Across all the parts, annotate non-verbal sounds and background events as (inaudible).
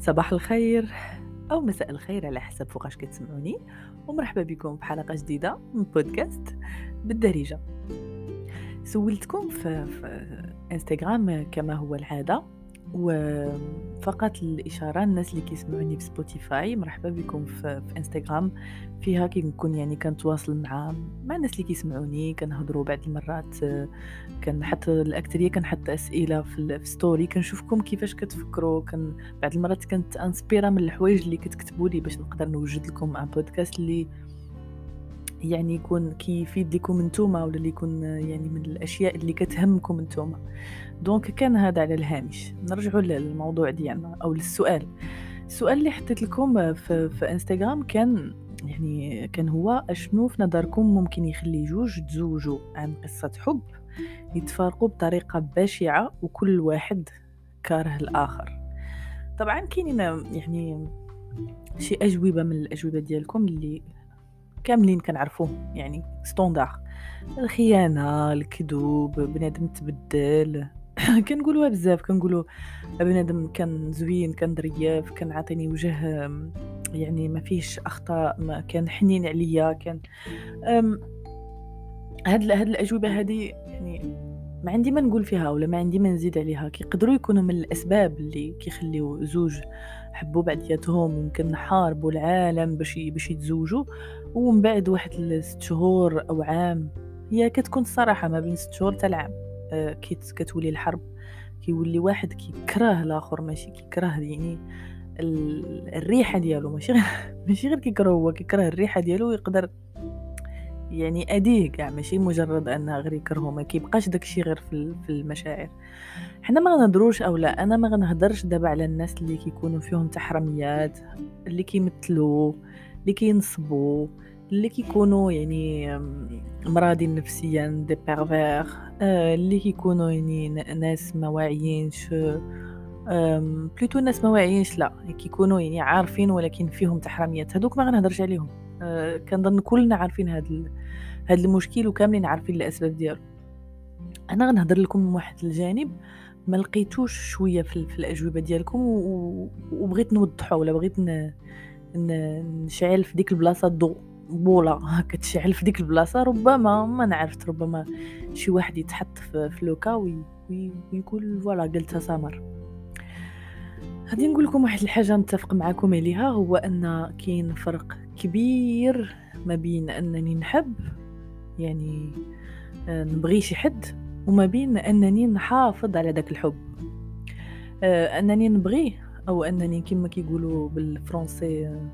صباح الخير أو مساء الخير على حسب فوقاش كتسمعوني ومرحبا بكم في حلقة جديدة من بودكاست بالدارجة. سولتكم في, في انستغرام كما هو العادة وفقط الإشارة الناس اللي كيسمعوني في Spotify مرحبا بكم في, في انستغرام فيها كنكون يعني كنتواصل مع مع الناس اللي كيسمعوني كنهضروا بعض المرات كنحط الاكثريه كنحط في, في story كنشوفكم كيفاش كتفكروا كن بعض المرات كنت inspirée من الحوايج اللي كتكتبوا لي باش نقدر نوجد لكم un podcast اللي يعني يكون كيفيد لكم نتوما ولا اللي يكون يعني من الأشياء اللي كتهمكم نتوما donc كان هذا على الهامش. نرجعوا للموضوع ديالنا أو للسؤال. السؤال اللي حطيت لكم في, في إنستغرام كان يعني كان هو أشنو في نظركم ممكن يخلي جوج تزوجوا عن قصة حب يتفارقوا بطريقة بشعة وكل واحد كاره الآخر؟ طبعا كاينين يعني شي أجوبة من الأجوبة ديالكم اللي كاملين كنعرفوهم يعني ستوندار. الخيانة الكذوب بنادم تبدل. (coughs) كنقولوها بزاف كنقولوا بنادم كان زوين كان ظريف كان عاطيني وجه يعني ما فيهش أخطاء ما كان حنين عليا كان هاد هاد الأجوبة هذه يعني ما عندي ما نقول فيها ولا ما عندي ما نزيد عليها. كيقدروا يكونوا من الأسباب اللي كيخليو زوج حبوا بعضياتهم يمكن حاربوا العالم باش باش يتزوجوا. ومن بعد واحد ست شهور أو عام هي كتكون الصراحة ما بين ست شهور حتى العام آه، كتولي الحرب. كيولي واحد كيكره الآخر ماشي كيكره يعني الريحة ديالو ماشي غير (laughs) ماشي غير كيكره هو كيكره الريحة ديالو ويقدر يعني أذية كاع ماشي مجرد انها غير يكرهو ما كيبقاش داكشي غير في في المشاعر. حنا ما غنهضروش أو لا أنا ما غنهضرش دابا على الناس اللي كيكونوا فيهم تحرميات اللي كيمثلوا اللي كينصبوا اللي كيكونوا يعني مرادين نفسيا des pervers آه، اللي كيكونوا يعني ناس ما واعيينش plutôt ناس ما واعيينش لا كيكونوا يعني عارفين ولكن فيهم تحرميات. هذوك ما غنهضرش عليهم. آه، كنظن كلنا عارفين هذا هذا المشكل وكاملين عارفين الأسباب ديالو. أنا غنهضر لكم من واحد الجانب ما لقيتوش شوية في, في الأجوبة ديالكم وبغيت نوضحه ولا بغيت نشعل في ديك البلاصة الضوء بولا (laughs) كتشعل في ديك البلاصة ربما ما نعرفت ربما شي واحد يتحط في, لوكا ويقول فوالا قلتها سمر غادي نقول لكم واحد الحاجة نتفق معكم عليها هو أن كاين فرق كبير ما بين أنني نحب يعني آه، نبغي شي حد وما بين أنني نحافظ على داك الحب. آه، أنني نبغيه أو أنني كما كيقولوا بالفرنسي آه،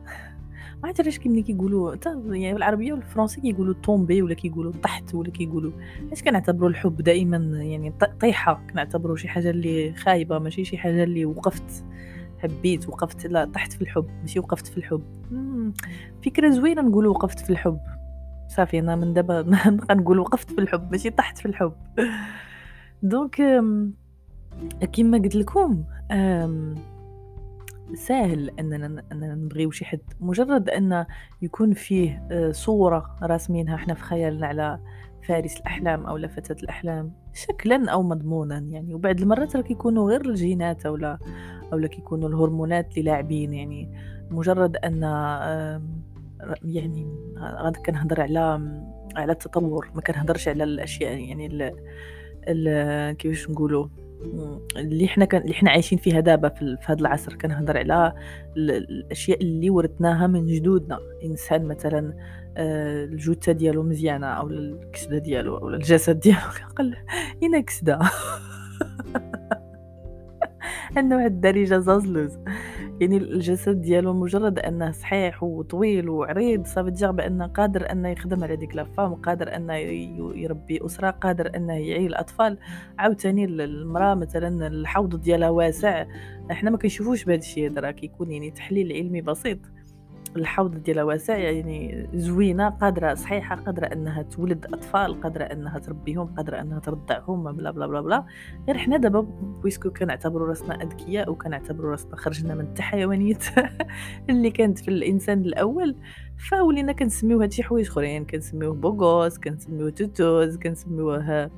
ما عرفت علاش كيما كيقولوا يعني بالعربية والفرنسي كيقولوا طومبي ولا كيقولوا طحت ولا كيقولوا. علاش كنعتبروا الحب دائما يعني طيحه كنعتبروا شي حاجة اللي خايبة ماشي شي حاجة اللي وقفت حبيت وقفت لا طحت في الحب ماشي وقفت في الحب. فكرة زوينة نقول وقفت في الحب. صافي أنا من دابا (laughs) نبقى نقول وقفت في الحب ماشي طحت في الحب. دونك كيما قلت لكم ساهل أننا أننا نبغيو شي حد. مجرد أن يكون فيه آه، صورة راسمينها إحنا في خيالنا على فارس الأحلام أو فتاه الأحلام شكلا أو مضمونا يعني. وبعد المرات راه كيكونوا غير الجينات اولا اولا كيكونوا الهرمونات اللي لاعبين يعني. مجرد أن يعني غادي كنهضر على على التطور ما كنهضرش على الأشياء يعني ال ال كيفاش نقولوا اللي حنا كان اللي حنا عايشين فيها دابا في هذا العصر كنهضر على الأشياء اللي ورثناها من جدودنا. إنسان مثلا آه، الجثة ديالو مزيانة أو الكسدة ديالو أو الجسد ديالو (laughs) قال اين كسدة. (laughs) عندنا واحد الدارجة زازلوز. يعني الجسد ديالو مجرد أنه صحيح وطويل وعريض صافي تجي بان قادر أنه يخدم على ديك لافام قادر أنه يربي أسرة قادر أنه يعيل الأطفال. عاوتاني المرأة مثلا الحوض ديالها واسع. إحنا ما كنشوفوش بهذا الشيء راه كيكون يعني تحليل علمي بسيط. الحوض ديالها واسع يعني زوينة قادرة صحيحة قادرة إنها تولد أطفال قادرة إنها تربيهم قادرة إنها ترضعهم bla bla bla bla. غير حنا دابا puisque كنعتبروا راسنا أذكياء وكنعتبروا راسنا خرجنا من التحيوانية (laughs) اللي كانت في الإنسان الأول. فولينا كنسميو هادشي حوايج أخرين كنسميوه beau gosse كنسميوه توتوز كنسميوه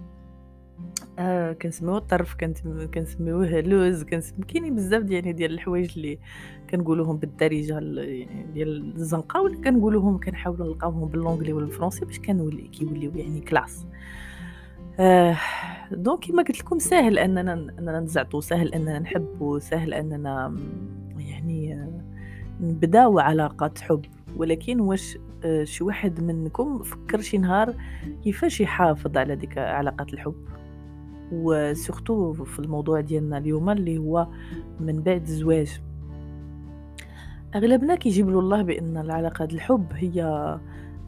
آه كنسميوه الطرف كنت كنسميوه لوز كنسمي كاينين بزاف يعني ديال الحوايج اللي كنقولوهم بالدارجة يعني ديال الزنقة ولا كنقولوهم كنحاولوا نلقاوهم بال l'anglais ولا بالفرنسي باش كانولي كيوليو يعني classe. آه donc كما قلت لكم ساهل أننا أننا نزعطو ساهل أننا نحبو ساهل أننا يعني نبداو علاقه حب. ولكن واش آه، شي واحد منكم فكر شي نهار كيفاش يحافظ على ديك علاقة الحب؟ وسورتو في الموضوع ديالنا اليوم اللي هو من بعد الزواج. أغلبنا كيجيب له الله بأن العلاقة الحب هي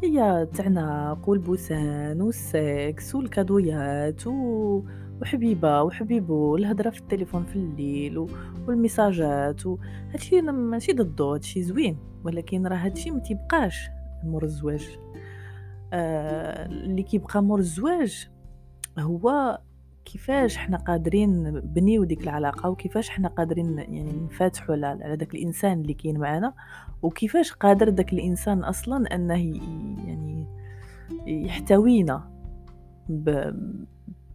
هي تعناق والبوسان والسكس والكادويات و... وحبيبة وحبيبو الهضره في التليفون في الليل والميساجات و... هادشي ماشي ضدو هادشي زوين ولكن راه هادشي ما تيبقاش مور الزواج. آه اللي كيبقى مور الزواج هو كيفاش حنا قادرين نبنيو ديك العلاقة وكيفاش حنا قادرين يعني نفاتحوا على داك الإنسان اللي كاين معنا وكيفاش قادر داك الإنسان أصلا أنه يعني يحتوينا ب...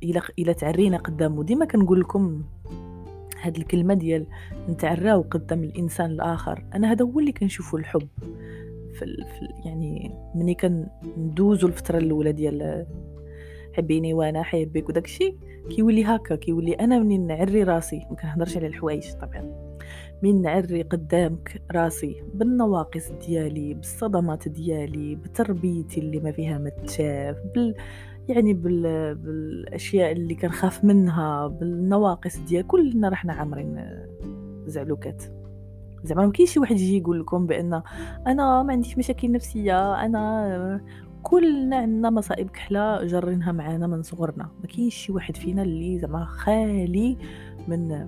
إلى إلى تعرينا قدامه. ديما كنقول لكم هاد الكلمة ديال نتعراو قدام الإنسان الآخر. أنا هذا هو اللي كنشوفه الحب. في, في يعني ملي كندوزو الفترة الأولى ديال حبيني وأنا حيبك وداكشي كيولي هكا كيولي أنا منين نعري راسي. ما كنهضرش على الحوايج طبعا من نعري قدامك راسي؟ بالنواقص ديالي بالصدمات ديالي بتربيتي اللي ما فيها ما تشاف بال يعني بال... بالأشياء اللي كنخاف منها بالنواقص ديال كلنا رحنا عامرين زعلوكات. زعما ما كاينش شي واحد يجي يقول لكم بأن أنا ما عنديش مشاكل نفسية أنا كلنا عندنا مصائب كحله جرينها معانا من صغرنا. ما كاينش شي واحد فينا اللي زعما خالي من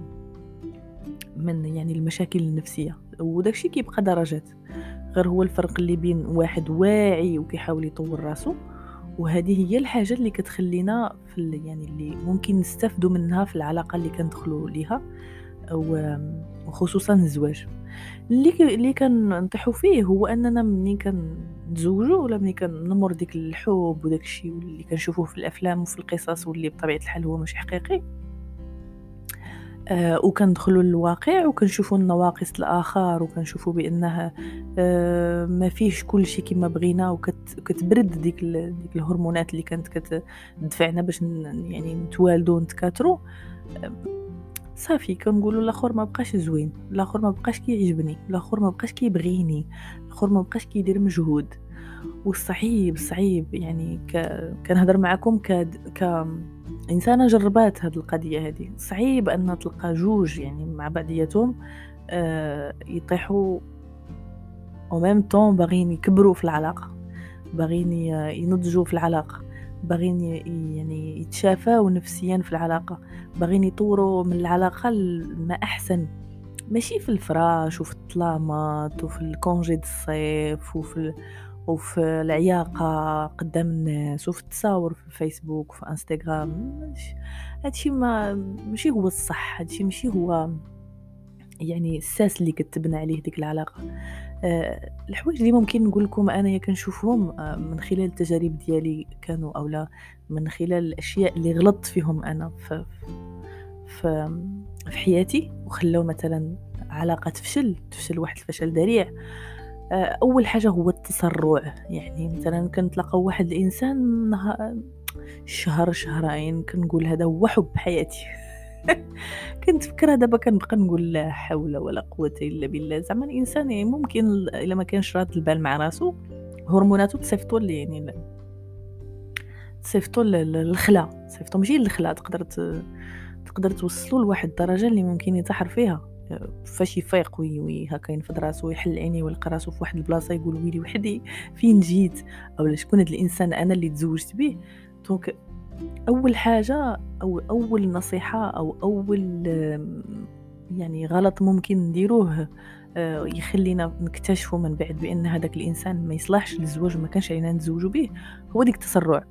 من يعني المشاكل النفسية. وداكشي كيبقى درجات. غير هو الفرق اللي بين واحد واعي وكيحاول يطور راسو وهذه هي الحاجة اللي كتخلينا في يعني اللي ممكن نستافدوا منها في العلاقة اللي كندخلوا ليها وخصوصا الزواج. اللي اللي كنطيحوا فيه هو أننا ملي كنتزوجوا ولا ملي كنمر ديك الحب وداك الشيء اللي كنشوفوه في الأفلام وفي القصص واللي بطبيعة الحال هو ماشي حقيقي؟ آه وكندخلوا للواقع وكنشوفوا النواقص الآخر وكنشوفوا بأنها آه ما فيش كل شيء كما بغينا وكتبرد ديك ديك الهرمونات اللي كانت كتدفعنا باش يعني نتوالدوا ونتكاثروا صافي كنقولوا الآخر ما بقاش زوين الآخر ما بقاش كيعجبني الآخر ما بقاش كيبغيني الآخر ما بقاش كيدير مجهود. والصعيب صعيب يعني ك... كنهضر معكم ك... ك انسانه جربات هاد القضية هذه صعيب أن تلقى جوج يعني مع بعضياتهم آه يطيحوا أو ميم طون باغيين يكبروا في العلاقة باغيين ينضجوا في العلاقة. باغيين يعني يتشافاو نفسيا في العلاقة. باغيين يطوروا من العلاقة لما أحسن. ماشي في الفراش وفي الطلامات وفي الكونجي الصيف وفي وفي العياقة قدام الناس وفي التصاور في الفيسبوك وفي إنستغرام. هادشي ما ماشي هو الصح. هادشي ماشي هو يعني الساس اللي كتبنى عليه ديك العلاقة. أه الحوايج اللي ممكن نقول لكم أنايا كنشوفهم أه من خلال التجارب ديالي كانوا اولا من خلال الأشياء اللي غلطت فيهم أنا في في, في حياتي وخلاو مثلا علاقة تفشل تفشل واحد الفشل ذريع. أه أول حاجة هو التسرع. يعني مثلا كنتلاقى واحد الإنسان شهر شهرين كنقول هذا هو حب حياتي. (laughs) كنت فكرة دابا كنبقى نقول لا حول ولا قوة إلا بالله. زعما الإنسان يعني ممكن إلا ما كانش راد البال مع راسو هرموناتو تصيفطو يعني تصيفطو للخلا. تصيفطو ماشي للخلا تقدر تقدر توصلو لواحد الدرجة اللي ممكن يتحر فيها. فاش يفيق oui oui هكا ينفض راسو ويحل عينيه ويلقى راسو في واحد البلاصة يقول ويلي وحدي فين جيت؟ أو شكون هذا الإنسان أنا اللي تزوجت به؟ donc أول حاجة أو أول نصيحة أو أول يعني غلط ممكن نديروه آه، يخلينا نكتشفوا من بعد بأن هذاك الإنسان ما يصلحش للزواج وما كانش علينا نتزوجوا به هو ديك التسرع.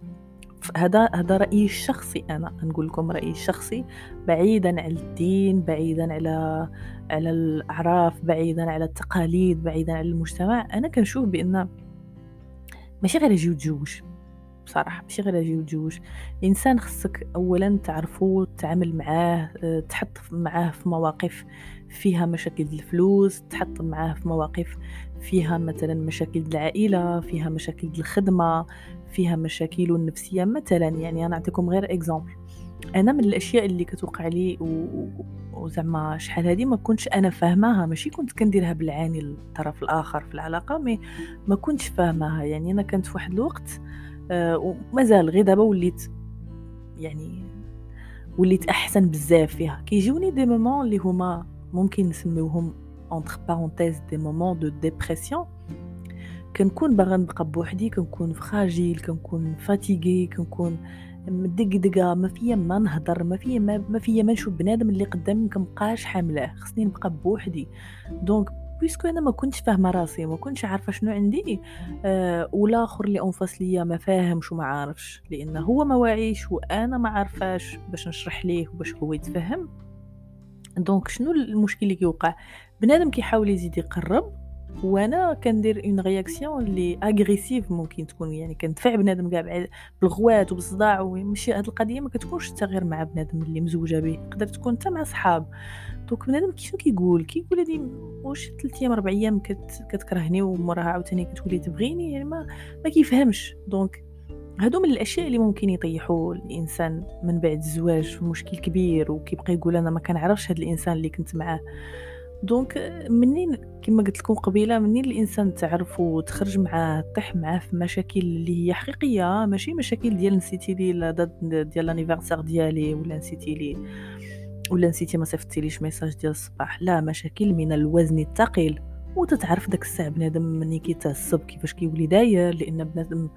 هذا هذا رأيي الشخصي أنا نقول لكم رأيي الشخصي بعيدا عن الدين بعيدا على على الأعراف بعيدا على التقاليد بعيدا عن المجتمع أنا كنشوف بأن ماشي غير يجي يتزوج بصراحة ماشي غير أجي وتزوج الانسان خصك اولا تعرفو تتعامل معاه آه، تحط معاه في مواقف فيها مشاكل الفلوس تحط معاه في مواقف فيها مثلا مشاكل العائلة فيها مشاكل الخدمة فيها مشاكل النفسية. مثلا يعني أنا أعطيكم غير إكزامبل. أنا من الأشياء اللي كتوقع لي وزعما شحال هذه ما كنتش أنا فاهماها. ماشي كنت كنديرها بالعاني الطرف الآخر في العلاقة مي ما كنتش فاهماها. يعني أنا كانت في واحد الوقت آه ومازال غير دابا وليت يعني وليت أحسن بزاف فيها. كيجوني des moments اللي هما ممكن نسميوهم entre parenthèses des moments de dépression كنكون باغا نبقى بوحدي كنكون fragile كنكون fatiguée كنكون مدقدقة ما فيا ما نهضر ما فيا ما, ما فيا ما نشوف بنادم اللي قدامي كنبقاش حاملاه. خصني نبقى بوحدي. donc puisque أنا ما كنتش فاهمة راسي ما كنتش عارفة شنو عندي. آه والآخر اللي en face ليا ما فاهمش وما عارفش لأن هو ما واعيش وأنا ما عارفاش باش نشرح ليه وباش هو يتفهم. donc شنو المشكل اللي كيوقع؟ بنادم كيحاول يزيد يقرب. وأنا كندير une réaction اللي agressive ممكن تكون يعني كندفع بنادم كاع بالغوات وبالصداع وماشي هاد القضية ما كتكونش حتى غير مع بنادم اللي مزوجة به تقدر تكون حتى مع صحاب. donc بنادم كيفاش كيقول؟ كيقول هادي واش 3 أيام 4 أيام كت كتكرهني وموراها عاوتاني كتولي تبغيني يعني ما ما كيفهمش. donc هادو من الأشياء اللي ممكن يطيحوا الإنسان من بعد الزواج في مشكل كبير وكيبقى يقول أنا ما كنعرفش هاد الإنسان اللي كنت معاه. donc منين كما قلت لكم قبيلة منين الإنسان تعرف وتخرج معاه طيح معاه في مشاكل اللي هي حقيقية ماشي مشاكل ديال نسيتي لي ديال l'anniversaire ديالي ولا نسيتي لي ولا نسيتي ما صيفطتيليش message ديال الصباح. لا مشاكل من الوزن الثقيل. وتتعرف داك الساعة بنادم ملي كيتعصب كيفاش كيولي داير لأن بنادم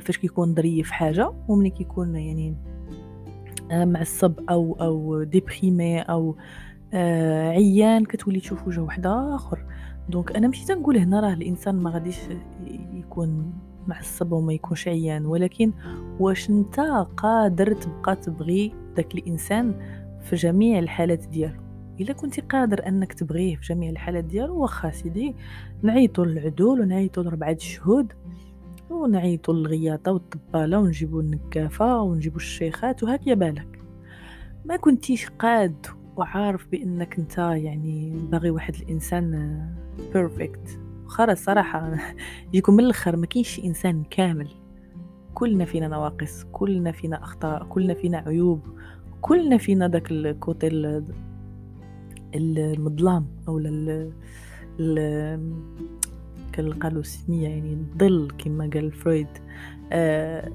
فاش كيكون ظريف حاجة وملي كيكون يعني آه، معصب أو أو déprimé أو آه عيان كتولي تشوف وجه واحد آخر. donc أنا ماشي تنقول هنا راه الإنسان ما غاديش يكون معصب وما يكونش عيان ولكن واش أنت قادر تبقى تبغي داك الإنسان في جميع الحالات ديالو؟ إلا كنتي قادر أنك تبغيه في جميع الحالات ديالو واخا سيدي نعيطوا للعدول ونعيطوا لربعة الشهود ونعيطوا للغياطة والطبالة ونجيبوا النكافة ونجيبوا الشيخات وهكذا بالك. ما كنتيش قاد وعارف بإنك أنت يعني باغي واحد الإنسان بيرفكت خرا الصراحه يجيكم من الآخر ما كاينش إنسان كامل. كلنا فينا نواقص كلنا فينا أخطاء كلنا فينا عيوب كلنا فينا داك ال côté المظلام أو ال قالوا السمية يعني الظل كما قال فرويد. آه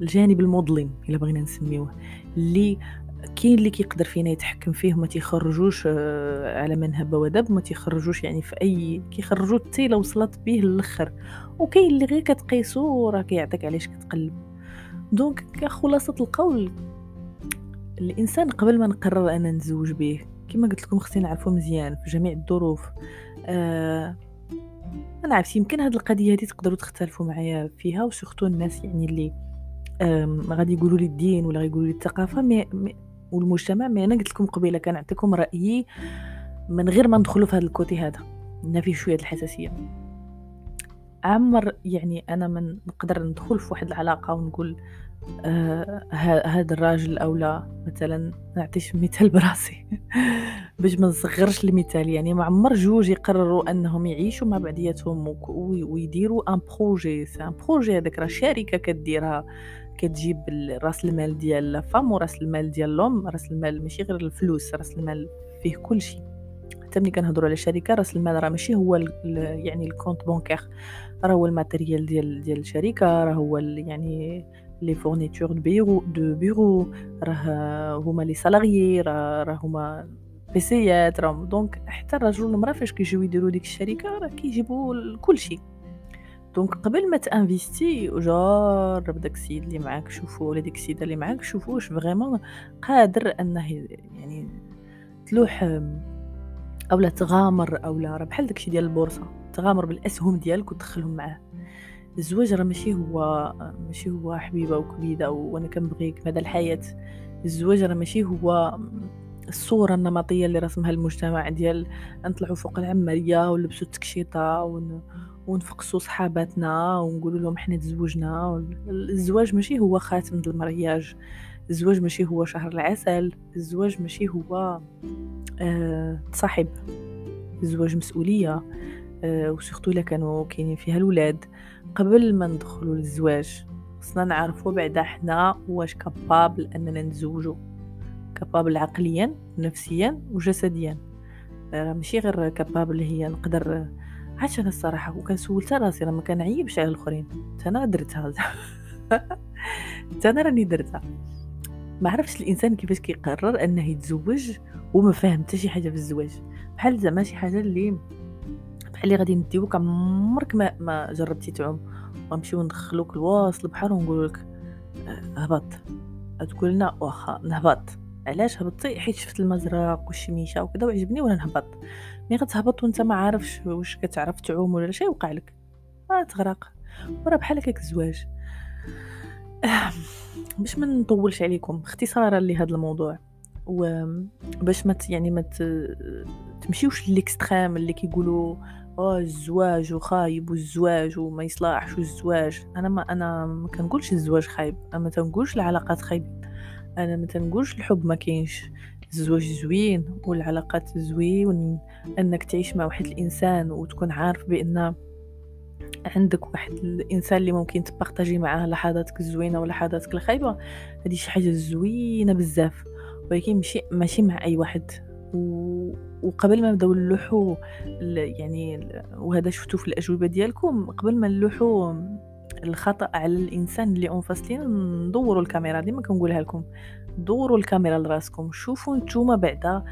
الجانب المظلم إلا بغينا نسميوه. اللي كاين اللي كيقدر فينا يتحكم فيه وما تيخرجوش آه، على من هب ودب ما تيخرجوش يعني في أي كيخرجوا حتى لو وصلت به للأخر. وكاين اللي غير كتقيسو راه كيعطيك علاش كتقلب. donc خلاصة القول الإنسان قبل ما نقرر أنا نتزوج به كما قلت لكم خصني نعرفو مزيان في جميع الظروف آه أنا عرفت يمكن هاد القضية هذه تقدروا تختلفوا معايا فيها و surtout الناس يعني اللي غادي يقولوا لي الدين ولا غيقولوا لي الثقافه مي والمجتمع مي أنا قلت لكم قبيلة كنعطيكم رايي من غير ما ندخلوا في هذا ال côté هذا إن فيه شوية الحساسية. عمر يعني أنا من نقدر ندخل في واحد العلاقة ونقول آه هذا الراجل أو لا مثلا نعطيش مثال براسي. (laughs) باش ما نصغرش المثال يعني ما عمر جوج يقرروا أنهم يعيشوا مع بعضياتهم ويديروا un projet c'est un projet هذاك راه شركة كديرها. كتجيب راس المال ديال la femme وراس المال ديال l'homme راس المال ماشي غير الفلوس راس المال فيه كل شيء حتى ملي كنهضروا على شركة راس المال راه ماشي هو يعني ال compte bancaire راه هو ال matériel ديال ديال الشركة راه هو يعني les fournitures de bureau de bureau راه هما les salariés راه هما PCيات راه donc حتى الرجل والمرأة فاش كيجيو يديروا ديك الشركة راه كيجيبوا كل شيء donc قبل ما ت investi جرب داك السيد اللي معاك شوفو ولا ديك السيده اللي معاك شوفو واش vraiment قادر انه يعني تلوح اولا تغامر اولا راه بحال داكشي ديال البورصة. تغامر بالأسهم ديالك وتدخلهم معاه. الزواج راه ماشي هو ماشي هو حبيبة وكبيدة وأنا كنبغيك مدى الحياة. الزواج راه ماشي هو الصورة النمطية اللي رسمها المجتمع ديال نطلعوا فوق العمارية ونلبسوا التكشيطة ون... ونفقسوا صحاباتنا ونقولوا لهم حنا تزوجنا. الزواج ماشي هو خاتم المرياج الزواج ماشي هو شهر العسل. الزواج ماشي هو أه تصاحب. الزواج مسؤولية. أه وسورتو إلا كانوا كاينين فيها الولاد. قبل ما ندخلوا للزواج خصنا نعرفوا بعدا حنا واش كابابل أننا نتزوجوا كابابل عقليا نفسيا وجسديا. راه ماشي غير كابابل هي نقدر عادش أنا الصراحه وكان سولت راسي راه ما كنعيبش على الاخرين أنا درتها أنا راني درتها. ما عرفتش الإنسان كيفاش كيقرر أنه يتزوج وما فاهم حتى شي حاجة في الزواج. بحال زعما شي حاجة اللي بحال اللي غادي نديوك عمرك ما, ما جربتي تعوم. غنمشيو ندخلوك الواصل البحر ونقول لك أه، هبط. تقول لنا واخا نهبط. علاش هبطتي؟ حيت شفت المزرق والشميشة وكذا وعجبني وأنا نهبط. مي غتهبط وانت ما عارفش واش كتعرف تعوم ولا شي وقع لك. ما تغرق. وراه بحال هكاك الزواج باش ما نطولش عليكم اختصارا لهذا الموضوع. وباش ما يعني ما تمشيوش للإكستريم اللي كيقولوا آه الزواج وخايب والزواج وما يصلحش والزواج. أنا ما أنا ما كنقولش الزواج خايب أنا ما تنقولش العلاقات خايبين. أنا ما تنقولش الحب ما كاينش. الزواج زوين والعلاقات زوين إنك تعيش مع واحد الإنسان وتكون عارف بأن عندك واحد الإنسان اللي ممكن تبارطاجي معاه لحظاتك الزوينة ولحظاتك الخايبة. هذه شي حاجة زوينة بزاف ولكن ماشي ماشي مع أي واحد. و... وقبل ما نبداو نلوحو يعني وهذا شفتو في الأجوبة ديالكم قبل ما نلوحو الخطأ على الإنسان اللي انفصلين ندوروا الكاميرا. ديما كنقولها لكم دوروا الكاميرا لراسكم شوفوا نتوما بعدا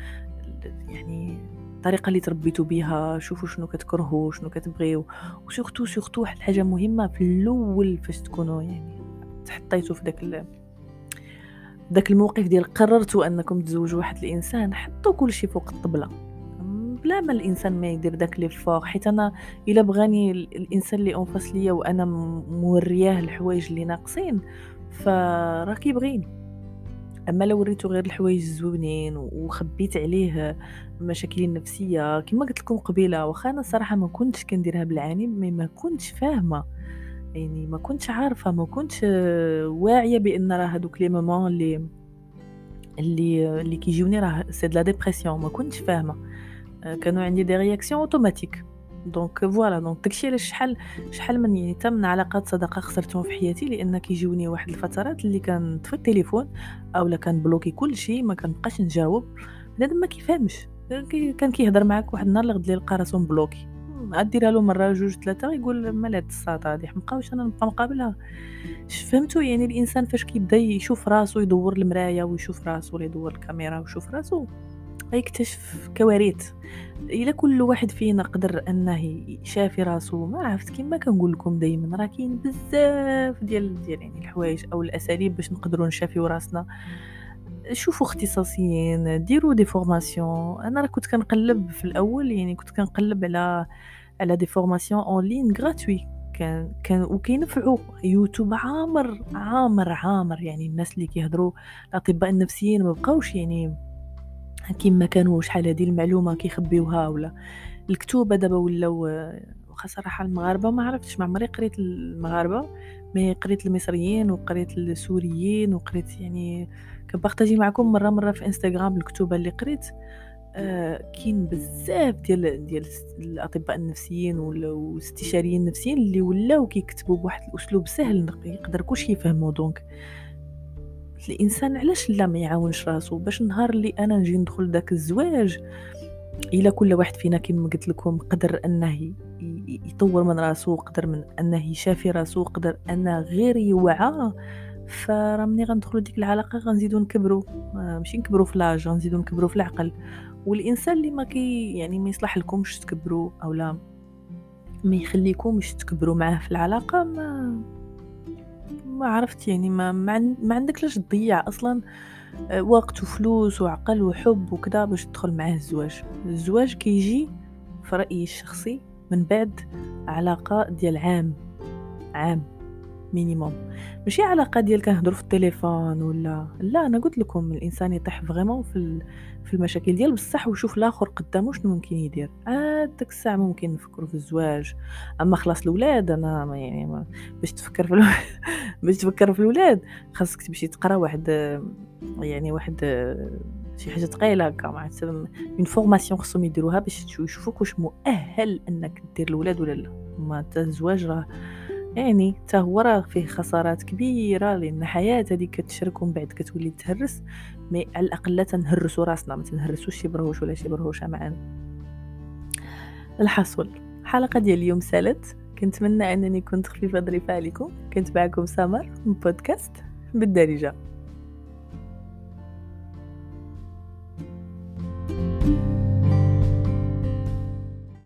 يعني الطريقة اللي تربيتوا بها شوفوا شنو كتكرهوا شنو كتبغيو و surtout surtout واحد الحاجة مهمة في الأول فاش تكونوا يعني تحطيتوا في داك داك الموقف ديال قررتوا أنكم تزوجوا واحد الإنسان حطوا كل شيء فوق الطبلة. بلا ما الإنسان ما يدير داك l'effort حيت أنا إلا بغاني الإنسان اللي انفصل ليا وأنا مورياه الحوايج اللي ناقصين فراه كيبغيني أما لو وريتو غير الحوايج الزوينين وخبيت عليه مشاكل النفسية كما قلت لكم قبيلة واخا أنا الصراحه ما كنتش كنديرها بالعاني mais ما كنتش فاهمة. يعني ما كنتش عارفة ما كنتش واعية بأن راه هذوك les moments اللي اللي اللي كيجيوني راه c'est la dépression ما كنتش فاهمة. كانوا عندي des réactions automatiques. donc voilà donc داكشي علاش شحال شحال من يعني تم من علاقات صداقة خسرتهم في حياتي لأن كيجيوني واحد الفترات اللي كان في التليفون أولا كان bloquer كل شيء ما كنبقاش نجاوب. بنادم ما كيفهمش. كان كيهضر معاك واحد النهار غد يلقى راسو bloqué غديرها له مرة جوج ثلاثة يقول مال هاد الساطه هادي حمقا أنا نبقى مقابلها. فهمتوا يعني الإنسان فاش كيبدا يشوف راسو يدور المراية ويشوف راسو ولا يدور الكاميرا ويشوف راسو. غيكتشف كوارث. إلا كل واحد فينا قدر أنه يشافي راسو ما عرفت كيما كنقول لكم دائما راه كاين بزاف ديال ديال يعني الحوايج أو الأساليب باش نقدروا نشافيو راسنا. شوفوا اختصاصيين ديروا des formations أنا راه كنت كنقلب في الأول يعني كنت كنقلب على على des formations en ligne gratuites كان كان وكينفعوا. يوتيوب عامر عامر عامر يعني الناس اللي كيهضروا الأطباء النفسيين ما بقاوش يعني كيما كانوا شحال هذه المعلومة كيخبيوها ولا الكتوبة دابا ولاو واخا صراحة المغاربة ما عرفتش ما عمري قريت المغاربة mais قريت المصريين وقريت السوريين وقريت يعني كن partager معكم مرة مرة في إنستغرام الكتوبة اللي قريت آه كاين بزاف ديال ديال الأطباء النفسيين والاستشاريين النفسيين اللي ولاو كيكتبوا بواحد الأسلوب سهل يقدر كلشي يفهمو donc الانسان علاش لا ما يعاونش راسو؟ باش النهار اللي أنا نجي ندخل داك الزواج. إلا كل واحد فينا كما قلت لكم قدر أنه يطور من راسو قدر من أنه يشافي راسو قدر أنه غير يوعى. فراه ملي غندخلوا ديك العلاقة غنزيدو نكبروا ماشي نكبروا في لاج غنزيدو نكبروا في العقل. والإنسان اللي ما كي يعني ما يصلح لكمش تكبروا اولا ما يخليكمش تكبروا معاه في العلاقة ما ما عرفت يعني ما ما, عندك لاش تضيع أصلا آه، وقت وفلوس وعقل وحب وكذا باش تدخل معاه الزواج. الزواج كيجي في رأيي الشخصي من بعد علاقة ديال عام عام. minimum ماشي علاقه ديال كنهضروا في التليفون ولا لا أنا قلت لكم الإنسان يطيح vraiment في في المشاكل ديال بصح ويشوف الآخر قدامه شنو ممكن يدير. عاد داك الساعة ممكن نفكروا في الزواج. أما خلاص الاولاد أنا ما يعني ما باش تفكر في (laughs) باش تفكر في الاولاد خاصك تمشي تقرا واحد يعني واحد شي حاجة ثقيلة هكا معناتها une formation خصهم يديروها باش يشوفوك واش مؤهل أنك دير الاولاد ولا لا. ما الزواج راه يعني حتى هو راه فيه خسارات كبيرة لأن الحياة هذه كتشركم بعد كتولي تهرس mais على الأقل نهرسوا راسنا ما تنهرسوش شي برهوش ولا شي برهوشة معنا الحصول. حلقة ديال اليوم سالت. كنتمنى أنني كنت خفيفة ظريفة عليكم. كنت معكم سمر من بودكاست بالدارجة. thank you